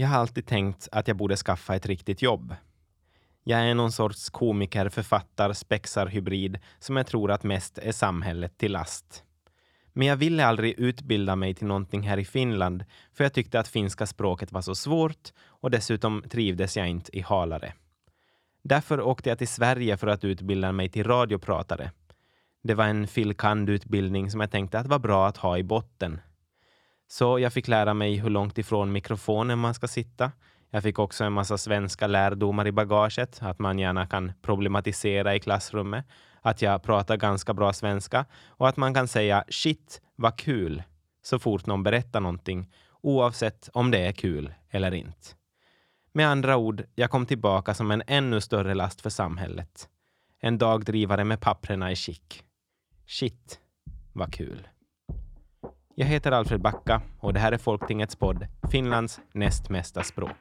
Jag har alltid tänkt att jag borde skaffa ett riktigt jobb. Jag är någon sorts komiker, författar, spexarhybrid som jag tror att mest är samhället till last. Men jag ville aldrig utbilda mig till någonting här i Finland för jag tyckte att finska språket var så svårt och dessutom trivdes jag inte i Halare. Därför åkte jag till Sverige för att utbilda mig till radiopratare. Det var en filkandutbildning som jag tänkte att var bra att ha i botten. Så jag fick lära mig hur långt ifrån mikrofonen man ska sitta. Jag fick också en massa svenska lärdomar i bagaget, att man gärna kan problematisera i klassrummet, att jag pratar ganska bra svenska och att man kan säga shit, vad kul, så fort någon berättar någonting, oavsett om det är kul eller inte. Med andra ord, jag kom tillbaka som en ännu större last för samhället. En dagdrivare med papprena i skick. Shit, vad kul. Jag heter Alfred Backa och det här är Folktingets podd, Finlands näst mesta språk.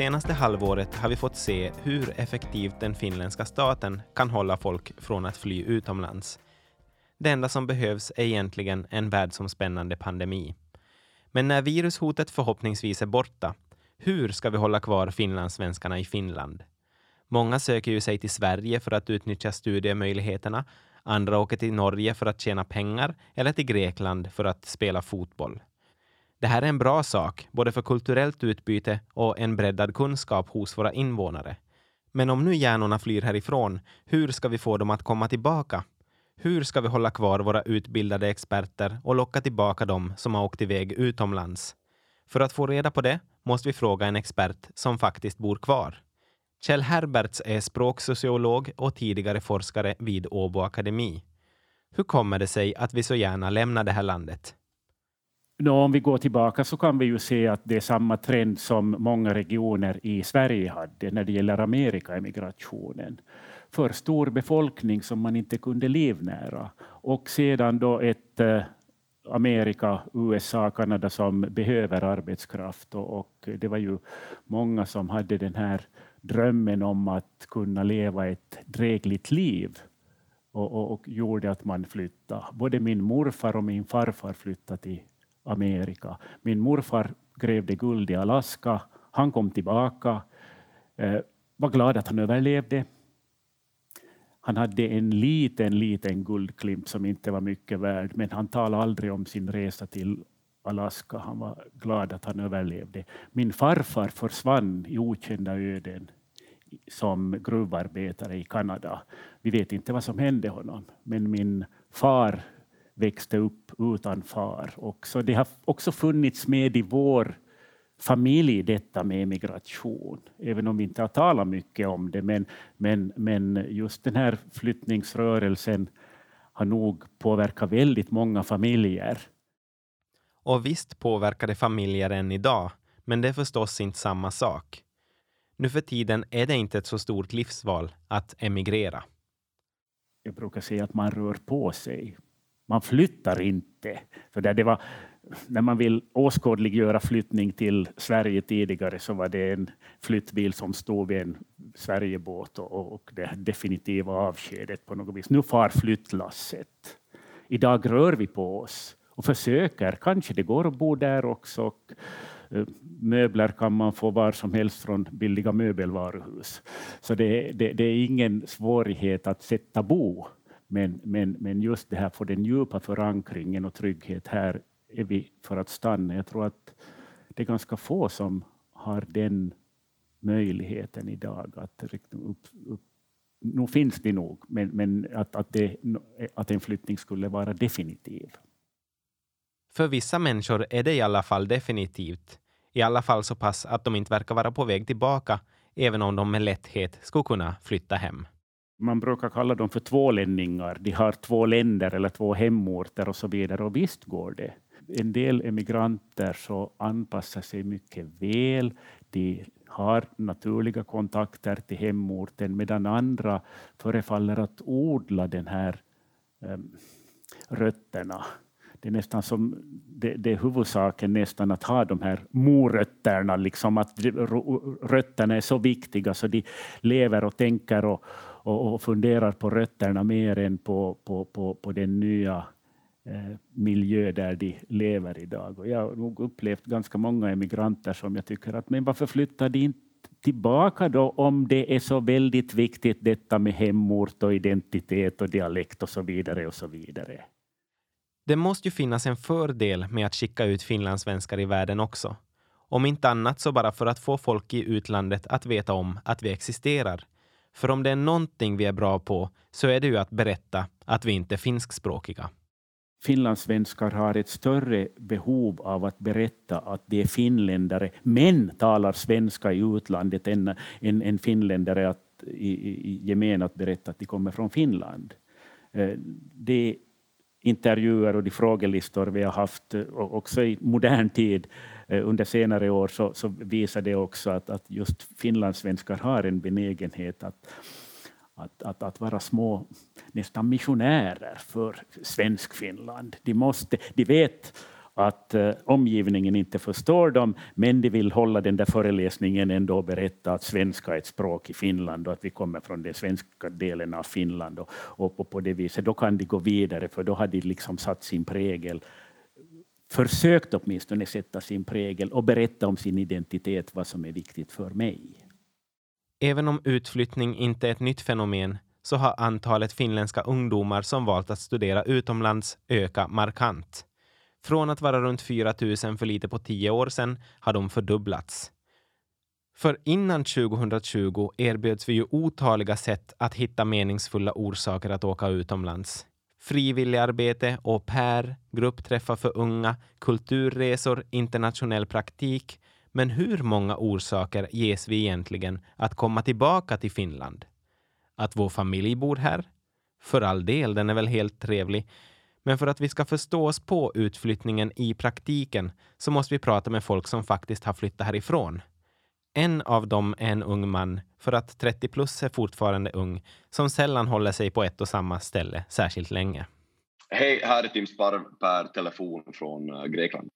Senaste halvåret har vi fått se hur effektivt den finländska staten kan hålla folk från att fly utomlands. Det enda som behövs är egentligen en världsomspännande pandemi. Men när virushotet förhoppningsvis är borta, hur ska vi hålla kvar finlandssvenskarna i Finland? Många söker ju sig till Sverige för att utnyttja studiemöjligheterna. Andra åker till Norge för att tjäna pengar eller till Grekland för att spela fotboll. Det här är en bra sak, både för kulturellt utbyte och en breddad kunskap hos våra invånare. Men om nu hjärnorna flyr härifrån, hur ska vi få dem att komma tillbaka? Hur ska vi hålla kvar våra utbildade experter och locka tillbaka dem som har åkt iväg utomlands? För att få reda på det måste vi fråga en expert som faktiskt bor kvar. Kjell Herberts är språksociolog och tidigare forskare vid Åbo Akademi. Hur kommer det sig att vi så gärna lämnar det här landet? Nå, om vi går tillbaka så kan vi ju se att det är samma trend som många regioner i Sverige hade när det gäller Amerikaemigrationen. För stor befolkning som man inte kunde livnära och sedan då ett eh, Amerika, USA, Kanada som behöver arbetskraft och, och det var ju många som hade den här drömmen om att kunna leva ett drägligt liv och, och, och, gjorde att man flyttade. Både min morfar och min farfar flyttade till Amerika. Min morfar grävde guld i Alaska. Han kom tillbaka. Eh, var glad att han överlevde. Han hade en liten, liten guldklimp som inte var mycket värd, men han talade aldrig om sin resa till Alaska. Han var glad att han överlevde. Min farfar försvann i okända öden som gruvarbetare i Kanada. Vi vet inte vad som hände honom, men min far växte upp utan far. Och så det har också funnits med i vår familj detta med migration, även om vi inte har talat mycket om det. Men, men, men just den här flyttningsrörelsen har nog påverkat väldigt många familjer. Och visst påverkar det familjer än idag, men det är förstås inte samma sak. Nu för tiden är det inte ett så stort livsval att emigrera. Jag brukar säga att man rör på sig. Man flyttar inte. För där det var, när man vill åskådliggöra flyttning till Sverige tidigare så var det en flyttbil som stod vid en Sverigebåt och, och det definitiva avskedet på något vis. Nu far flyttlasset. Idag rör vi på oss och försöker. Kanske det går att bo där också. Och, eh, möbler kan man få var som helst från billiga möbelvaruhus. Så det, det, det är ingen svårighet att sätta bo men, men, men just det här få den djupa förankringen och trygghet, här är vi för att stanna. Jag tror att det är ganska få som har den möjligheten idag att upp, upp nu finns det nog, men, men att, att, det, att en flyttning skulle vara definitiv. För vissa människor är det i alla fall definitivt. I alla fall så pass att de inte verkar vara på väg tillbaka, även om de med lätthet skulle kunna flytta hem man brukar kalla dem för tvålänningar. De har två länder eller två hemorter och så vidare. Och visst går det. En del emigranter så anpassar sig mycket väl. De har naturliga kontakter till hemorten medan andra förefaller att odla den här um, rötterna. Det är nästan som det, det är huvudsaken nästan att ha de här morötterna, liksom att rötterna är så viktiga så de lever och tänker och, och, och funderar på rötterna mer än på, på, på, på den nya eh, miljö där de lever idag. Och jag har nog upplevt ganska många emigranter som jag tycker att men varför flyttar de inte tillbaka då om det är så väldigt viktigt detta med hemort och identitet och dialekt och så vidare och så vidare. Det måste ju finnas en fördel med att skicka ut finlandssvenskar i världen också. Om inte annat så bara för att få folk i utlandet att veta om att vi existerar. För om det är någonting vi är bra på så är det ju att berätta att vi inte är finskspråkiga finlandssvenskar har ett större behov av att berätta att de är finländare, men talar svenska i utlandet än en, finländare att, i, i gemen att berätta att de kommer från Finland. Eh, de intervjuer och de frågelistor vi har haft eh, också i modern tid Eh, under senare år så, så visar det också att, att just finlandssvenskar har en benägenhet att att, att, att vara små nästan missionärer för svensk Finland. De, måste, de vet att eh, omgivningen inte förstår dem, men de vill hålla den där föreläsningen ändå och berätta att svenska är ett språk i Finland och att vi kommer från den svenska delen av Finland. Och, och, på, på det viset, då kan de gå vidare, för då har de liksom satt sin prägel försökt åtminstone sätta sin prägel och berätta om sin identitet, vad som är viktigt för mig. Även om utflyttning inte är ett nytt fenomen så har antalet finländska ungdomar som valt att studera utomlands ökat markant. Från att vara runt 4 000 för lite på tio år sedan har de fördubblats. För innan 2020 erbjöds vi ju otaliga sätt att hitta meningsfulla orsaker att åka utomlands. Frivilligarbete, au pair, gruppträffar för unga, kulturresor, internationell praktik men hur många orsaker ges vi egentligen att komma tillbaka till Finland? Att vår familj bor här? För all del, den är väl helt trevlig. Men för att vi ska förstå oss på utflyttningen i praktiken så måste vi prata med folk som faktiskt har flyttat härifrån. En av dem är en ung man, för att 30 plus är fortfarande ung, som sällan håller sig på ett och samma ställe särskilt länge. Hej, här är Tim Sparv per telefon från eh, Grekland.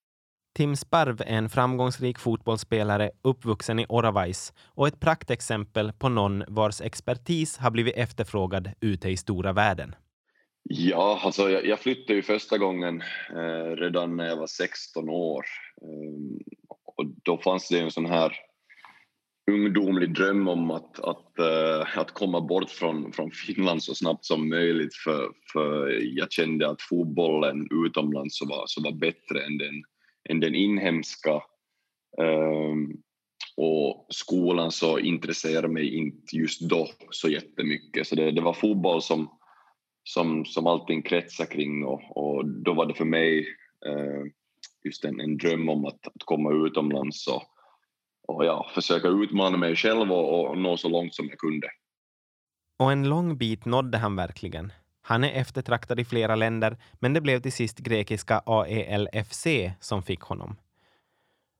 Tim Sparv är en framgångsrik fotbollsspelare uppvuxen i Oravais och ett praktexempel på någon vars expertis har blivit efterfrågad ute i stora världen. Ja, alltså jag, jag flyttade ju första gången eh, redan när jag var 16 år. Eh, och då fanns det en sån här ungdomlig dröm om att, att, uh, att komma bort från, från Finland så snabbt som möjligt för, för jag kände att fotbollen utomlands så var, så var bättre än den än den inhemska. Um, och skolan så intresserade mig inte just då så jättemycket. Så det, det var fotboll som, som, som allting kretsade kring och, och då var det för mig uh, just en, en dröm om att, att komma utomlands och, och ja, försöka utmana mig själv och, och nå så långt som jag kunde. Och en lång bit nådde han verkligen. Han är eftertraktad i flera länder, men det blev till sist grekiska AELFC som fick honom.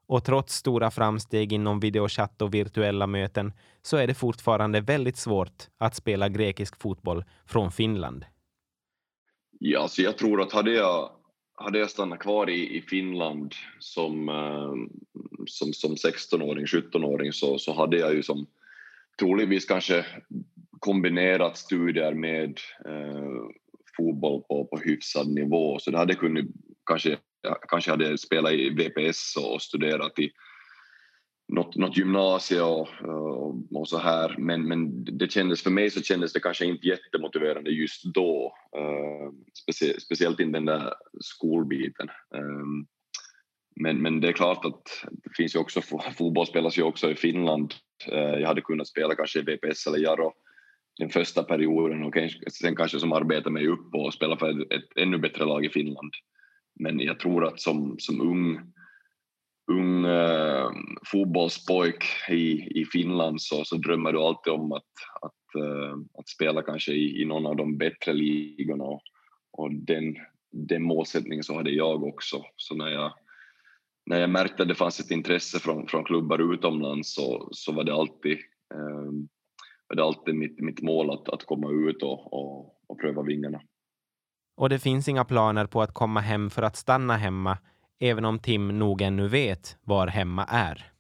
Och trots stora framsteg inom videochatt och virtuella möten så är det fortfarande väldigt svårt att spela grekisk fotboll från Finland. Ja, alltså jag tror att hade jag, hade jag stannat kvar i, i Finland som, eh, som, som 16-åring, 17-åring så, så hade jag ju som troligtvis kanske kombinerat studier med eh, fotboll på, på hyfsad nivå. Så det hade kunnat, kanske, kanske hade spelat i VPS och studerat i något, något gymnasium och, och, så här. Men, men det kändes, för mig så kändes det kanske inte jättemotiverande just då. Uh, specie, speciellt inte den där skolbiten. Um, men, men det är klart att det finns ju också, fotboll spelas ju också i Finland. Uh, jag hade kunnat spela kanske i VPS eller Jaro den första perioden och sen kanske som arbetar mig upp och spela för ett, ett ännu bättre lag i Finland. Men jag tror att som, som ung, ung eh, fotbollspojk i, i Finland så, så drömmer du alltid om att, att, eh, att spela kanske i, i någon av de bättre ligorna och, och den, den målsättningen så hade jag också. Så när jag, när jag märkte att det fanns ett intresse från, från klubbar utomlands så, så var det alltid äh, det alltid mitt, mitt mål att, att komma ut och, och, och pröva vingarna. Och det finns inga planer på att komma hem för att stanna hemma, även om Tim nog ännu vet var hemma är.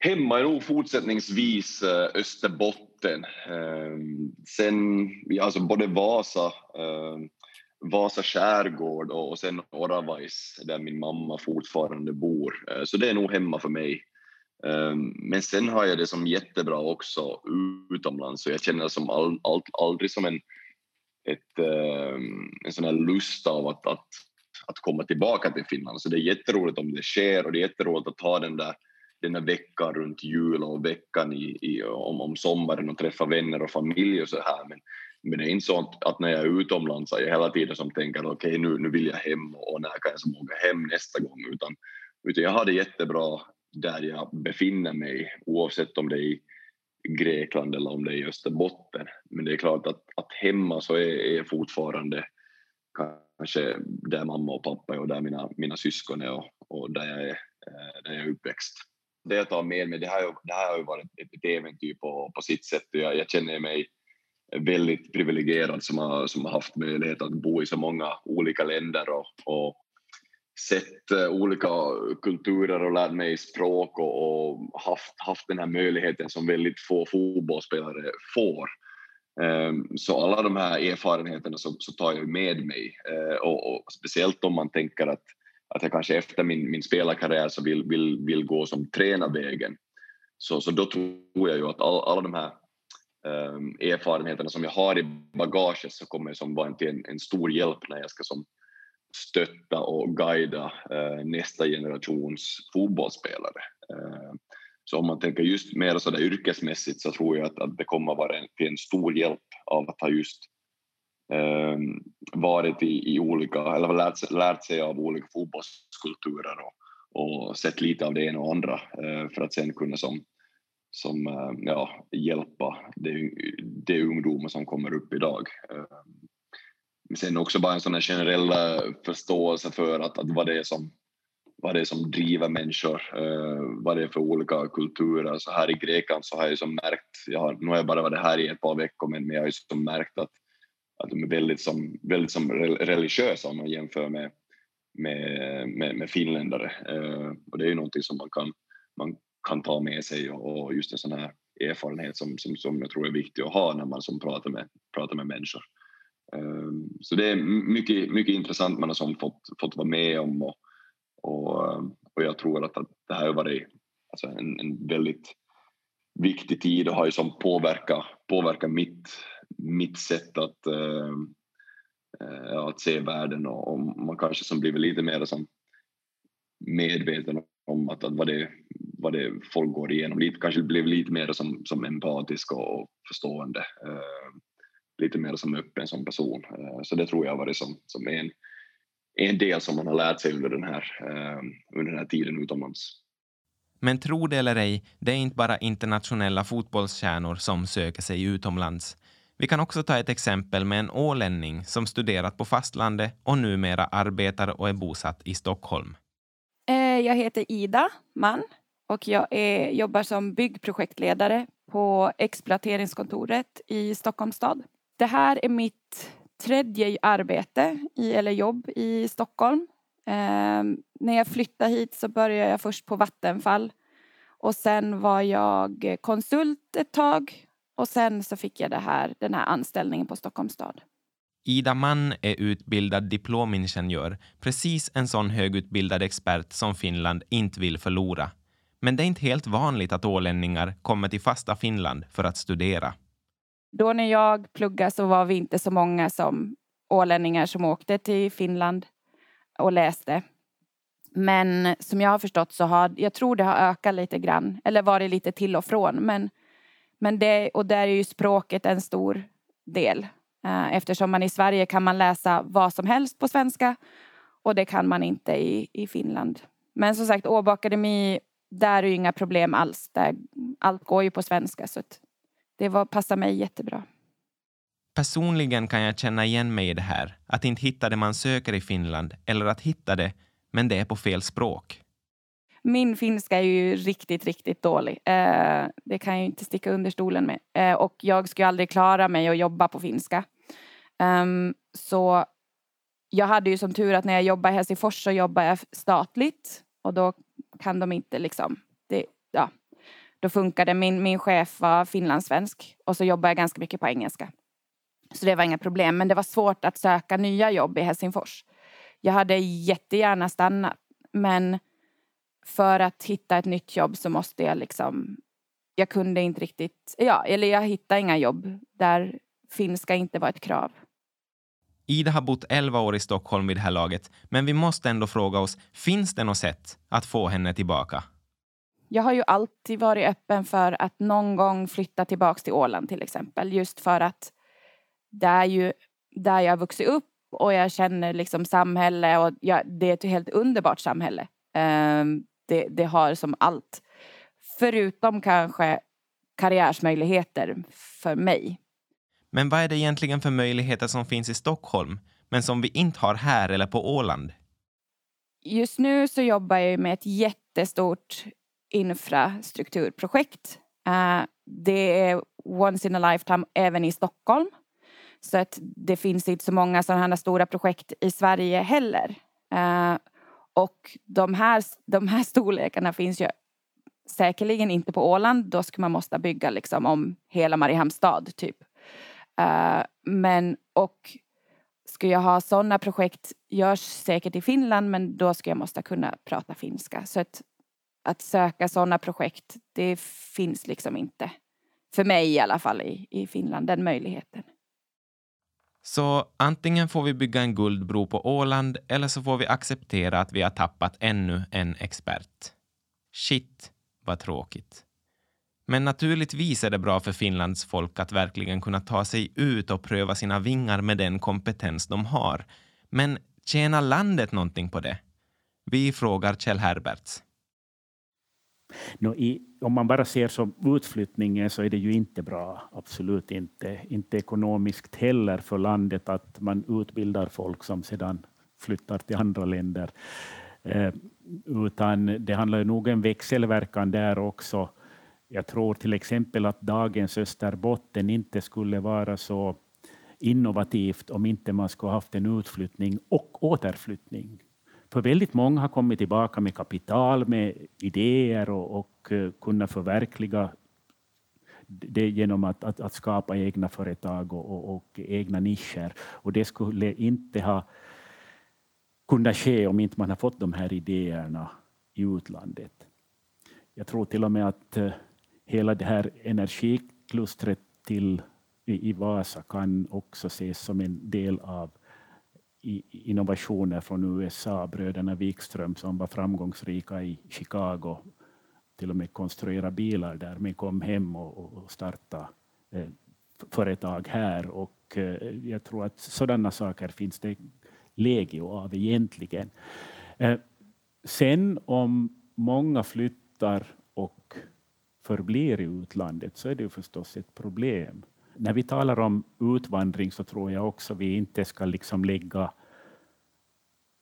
Hemma är nog fortsättningsvis eh, Österbotten. Ehm, sen, alltså både Vasa, ehm, Vasa skärgård och sen Oravais där min mamma fortfarande bor. Eh, så det är nog hemma för mig. Ehm, men sen har jag det som jättebra också utomlands så jag känner det som all, all, aldrig som en, ett, en sån här lust av att, att, att komma tillbaka till Finland. Så det är jätteroligt om det sker och det är jätteroligt att ta den där den där veckan runt jul och veckan i, i, om, om sommaren och träffa vänner och familj och så här. Men, men det är inte så att, att när jag är utomlands är jag hela tiden som tänker okej okay, nu, nu vill jag hem och när kan jag som åka hem nästa gång utan, utan jag har det jättebra där jag befinner mig oavsett om det är i Grekland eller om det är i Österbotten. Men det är klart att, att hemma så är, är fortfarande kanske där mamma och pappa är och där mina, mina syskon är och, och där, jag är, eh, där jag är uppväxt det jag tar med mig, det här, det här har ju varit ett, äventyr på, på sitt sätt jag, jag känner mig väldigt privilegierad som har, som har haft möjlighet att bo i så många olika länder och, och sett eh, olika kulturer och lärt mig språk och, och, haft, haft den här möjligheten som väldigt få fotbollsspelare får. Ehm, så alla de här erfarenheterna så, så tar jag med mig ehm, och, och, speciellt om man tänker att att jag kanske efter min, min spelarkarriär så vill, vill, vill gå som tränarvägen. Så, så då tror jag ju att all, alla de här um, erfarenheterna som jag har i bagaget så kommer som vara till en, en stor hjälp när jag ska som stötta och guida uh, nästa generations fotbollsspelare. Uh, så om man tänker just mer så där yrkesmässigt så tror jag att, att det kommer vara en, en stor hjälp av att ha just eh, varit i, i olika, eller lärt, lärt sig av olika fotbollskulturer och, och sett lite av det ena och andra eh, för att sen kunna som, som eh, ja, hjälpa de, de ungdomar som kommer upp idag. Eh, men sen också bara en sån här generell förståelse för att, att vad det är som vad det är som driver människor, eh, vad det är för olika kulturer. Så här i Grekland så har jag ju som märkt, jag har, nu har jag bara varit här i ett par veckor, men, jag har ju som märkt att att de är väldigt, som, väldigt som religiösa om man jämför med, med, med, med finländare. Eh, och det är ju någonting som man kan, man kan ta med sig och, och just en sån här erfarenhet som, som, som jag tror är viktig att ha när man som pratar, med, pratar med människor. Eh, så det är mycket, mycket intressant man har som fått, fått vara med om och, och, och jag tror att, att det här har varit alltså en, en väldigt viktig tid och har ju som påverkat, påverkat mitt mitt sätt att, äh, att se världen och, och, man kanske som blivit lite mer som medveten om att, att vad, det, vad det folk går igenom. Lite, kanske blev lite mer som, som empatisk och förstående. Äh, lite mer som öppen som person. Äh, så det tror jag har varit som, som en, en del som man har lärt sig under den här, under den här tiden utomlands. Men tro det eller ej, det är inte bara internationella fotbollsstjärnor som söker sig utomlands. Vi kan också ta ett exempel med en ålänning som studerat på fastlandet och numera arbetar och är bosatt i Stockholm. Eh, jag heter Ida Mann och jag är, jobbar som byggprojektledare på exploateringskontoret i Stockholms stad. Det här är mitt tredje arbete i, eller jobb i Stockholm. Eh, när jag flyttade hit så började jag först på Vattenfall och sen var jag konsult ett tag och sen så fick jag det här, den här anställningen på Stockholms stad. Ida Mann är utbildad diplomingenjör, precis en sån högutbildad expert som Finland inte vill förlora. Men det är inte helt vanligt att ålänningar kommer till fasta Finland för att studera. Då när jag pluggade så var vi inte så många som ålänningar som åkte till Finland och läste. Men som jag har förstått så har, jag tror det har ökat lite grann, eller varit lite till och från. Men men det, och där är ju språket en stor del. Eh, eftersom man i Sverige kan man läsa vad som helst på svenska och det kan man inte i, i Finland. Men som sagt, Åbo Akademi, där är ju inga problem alls. Där, allt går ju på svenska så det var, passar mig jättebra. Personligen kan jag känna igen mig i det här, att inte hitta det man söker i Finland eller att hitta det, men det är på fel språk. Min finska är ju riktigt, riktigt dålig. Eh, det kan jag inte sticka under stolen med. Eh, och jag skulle aldrig klara mig att jobba på finska. Um, så jag hade ju som tur att när jag jobbade i Helsingfors så jobbade jag statligt och då kan de inte liksom, det, ja, då funkade min, min chef var finlandssvensk och så jobbade jag ganska mycket på engelska. Så det var inga problem, men det var svårt att söka nya jobb i Helsingfors. Jag hade jättegärna stannat, men för att hitta ett nytt jobb så måste jag liksom, jag kunde inte riktigt, ja, eller jag hittade inga jobb där finska inte var ett krav. Ida har bott 11 år i Stockholm vid det här laget, men vi måste ändå fråga oss, finns det något sätt att få henne tillbaka? Jag har ju alltid varit öppen för att någon gång flytta tillbaka till Åland till exempel. Just för att det är ju där jag har vuxit upp och jag känner liksom samhälle och jag, det är ett helt underbart samhälle. Um, det, det har som allt. Förutom kanske karriärsmöjligheter för mig. Men vad är det egentligen för möjligheter som finns i Stockholm, men som vi inte har här eller på Åland? Just nu så jobbar jag med ett jättestort infrastrukturprojekt. Uh, det är once in a lifetime även i Stockholm. Så att det finns inte så många sådana här stora projekt i Sverige heller. Uh, och de här, de här storlekarna finns ju säkerligen inte på Åland. Då skulle man måste bygga liksom om hela Mariehamns stad typ. Uh, men och ska jag ha sådana projekt görs säkert i Finland men då ska jag måste kunna prata finska. Så att, att söka sådana projekt det finns liksom inte. För mig i alla fall i, i Finland, den möjligheten. Så antingen får vi bygga en guldbro på Åland eller så får vi acceptera att vi har tappat ännu en expert. Shit, vad tråkigt. Men naturligtvis är det bra för Finlands folk att verkligen kunna ta sig ut och pröva sina vingar med den kompetens de har. Men tjänar landet någonting på det? Vi frågar Kjell Herberts. No, i, om man bara ser som utflyttningen så är det ju inte bra. Absolut inte. Inte ekonomiskt heller för landet att man utbildar folk som sedan flyttar till andra länder. Eh, utan det handlar nog om en växelverkan där också. Jag tror till exempel att dagens Österbotten inte skulle vara så innovativt om inte man skulle haft en utflyttning och återflyttning. För väldigt många har kommit tillbaka med kapital, med idéer och, och eh, kunna förverkliga det genom att, att, att skapa egna företag och, och, och, egna nischer. Och det skulle inte ha kunnat ske om inte man har fått de här idéerna i utlandet. Jag tror till och med att eh, hela det här energiklustret till, i, i Vasa kan också ses som en del av innovationer från USA, bröderna Wikström som var framgångsrika i Chicago, till och med konstruera bilar där, men kom hem och, och startade eh, företag här. Och eh, jag tror att sådana saker finns det legio av egentligen. Eh, sen om många flyttar och förblir i utlandet så är det ju förstås ett problem när vi talar om utvandring så tror jag också vi inte ska liksom lägga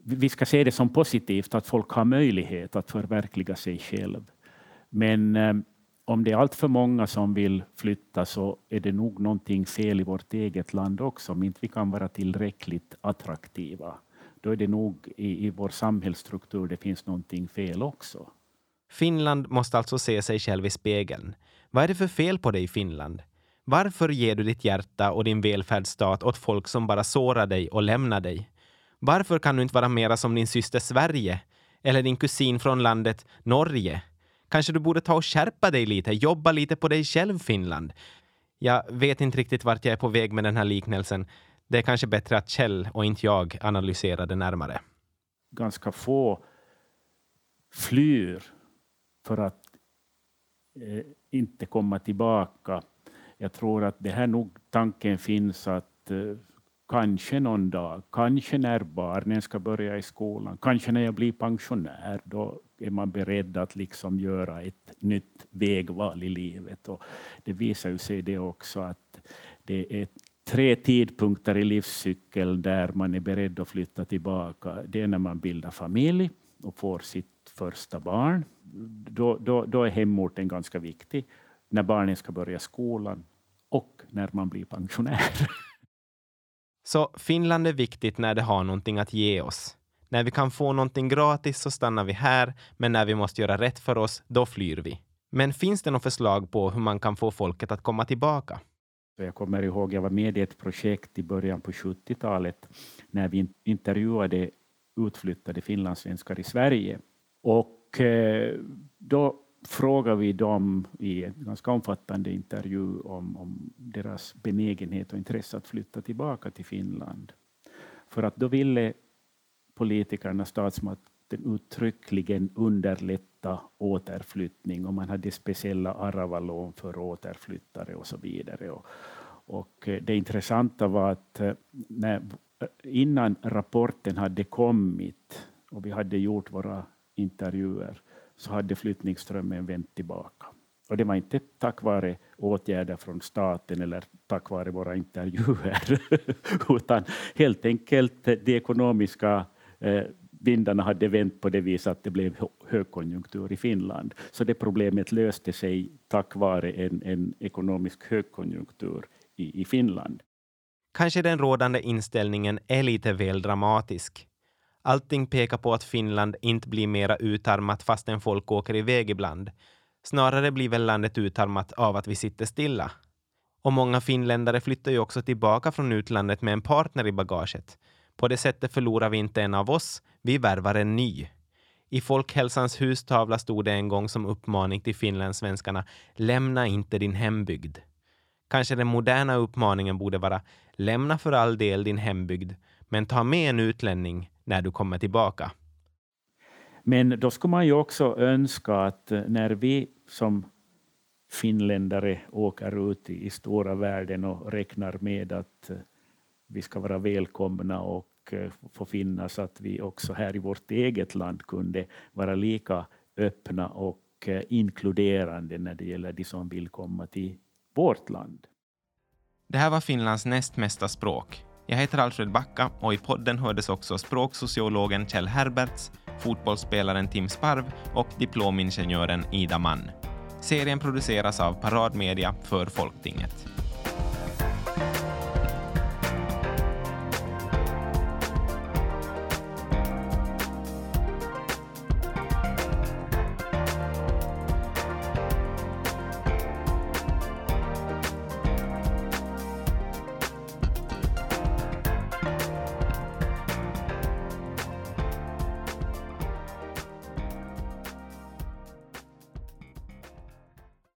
vi ska se det som positivt att folk har möjlighet att förverkliga sig själv. Men ehm, om det är allt för många som vill flytta så är det nog någonting fel i vårt eget land också, om inte vi kan vara tillräckligt attraktiva. Då är det nog i, i vår samhällsstruktur det finns någonting fel också. Finland måste alltså se sig själv i spegeln. Vad är det för fel på dig i Finland? Varför ger du ditt hjärta och din välfärdsstat åt folk som bara sårar dig och lämnar dig? Varför kan du inte vara mera som din syster Sverige? Eller din kusin från landet Norge? Kanske du borde ta och skärpa dig lite, jobba lite på dig själv, Finland. Jag vet inte riktigt vart jag är på väg med den här liknelsen. Det är kanske bättre att Kjell och inte jag analyserar det närmare. Ganska få flyr för att eh, inte komma tillbaka jag tror att det här nog tanken finns att eh, kanske någon dag, kanske när barnen ska börja i skolan, kanske när jag blir pensionär, då är man beredd att liksom göra ett nytt vägval i livet. Och det visar ju sig det också att det är tre tidpunkter i livscykeln där man är beredd att flytta tillbaka. Det är när man bildar familj och får sitt första barn. Då, då, då är hemorten ganska viktig när barnen ska börja skolan och när man blir pensionär. Så Finland är viktigt när det har någonting att ge oss. När vi kan få någonting gratis så stannar vi här, men när vi måste göra rätt för oss, då flyr vi. Men finns det något förslag på hur man kan få folket att komma tillbaka? Jag kommer ihåg, jag var med i ett projekt i början på 70-talet när vi intervjuade utflyttade finlandssvenskar i Sverige. Och eh, då frågade vi dem i en ganska omfattande intervju om, om deras benägenhet och intresse att flytta tillbaka till Finland. För att då ville politikerna, statsmakten uttryckligen underlätta återflyttning och man hade speciella Aravalån för återflyttare och så vidare. Och, och det intressanta var att eh, när, innan rapporten hade kommit och vi hade gjort våra intervjuer så hade flyttningsströmmen vänt tillbaka. Och det var inte tack vare åtgärder från staten eller tack vare våra intervjuer, utan helt enkelt de ekonomiska eh, vindarna hade vänt på det viset att det blev högkonjunktur i Finland. Så det problemet löste sig tack vare en, en ekonomisk högkonjunktur i, i Finland. Kanske den rådande inställningen är lite väl dramatisk. Allting pekar på att Finland inte blir mera utarmat fastän folk åker iväg ibland. Snarare blir väl landet utarmat av att vi sitter stilla. Och många finländare flyttar ju också tillbaka från utlandet med en partner i bagaget. På det sättet förlorar vi inte en av oss, vi värvar en ny. I Folkhälsans hustavla stod det en gång som uppmaning till finlandssvenskarna, lämna inte din hembygd. Kanske den moderna uppmaningen borde vara, lämna för all del din hembygd, men ta med en utlänning när du kommer tillbaka. Men då skulle man ju också önska att eh, när vi som finländare åker ut i stora världen och räknar med att eh, vi ska vara välkomna och eh, få finnas, att vi också här i vårt eget land kunde vara lika öppna och inkluderande när det gäller de som vill komma till vårt land. Det här var Finlands näst mesta språk. Jag heter Alfred Backa och i podden hördes också språksociologen Kjell Herberts, fotbollsspelaren Tim Sparv och diplomingenjören Ida Mann. Serien produceras av Paradmedia för Folktinget.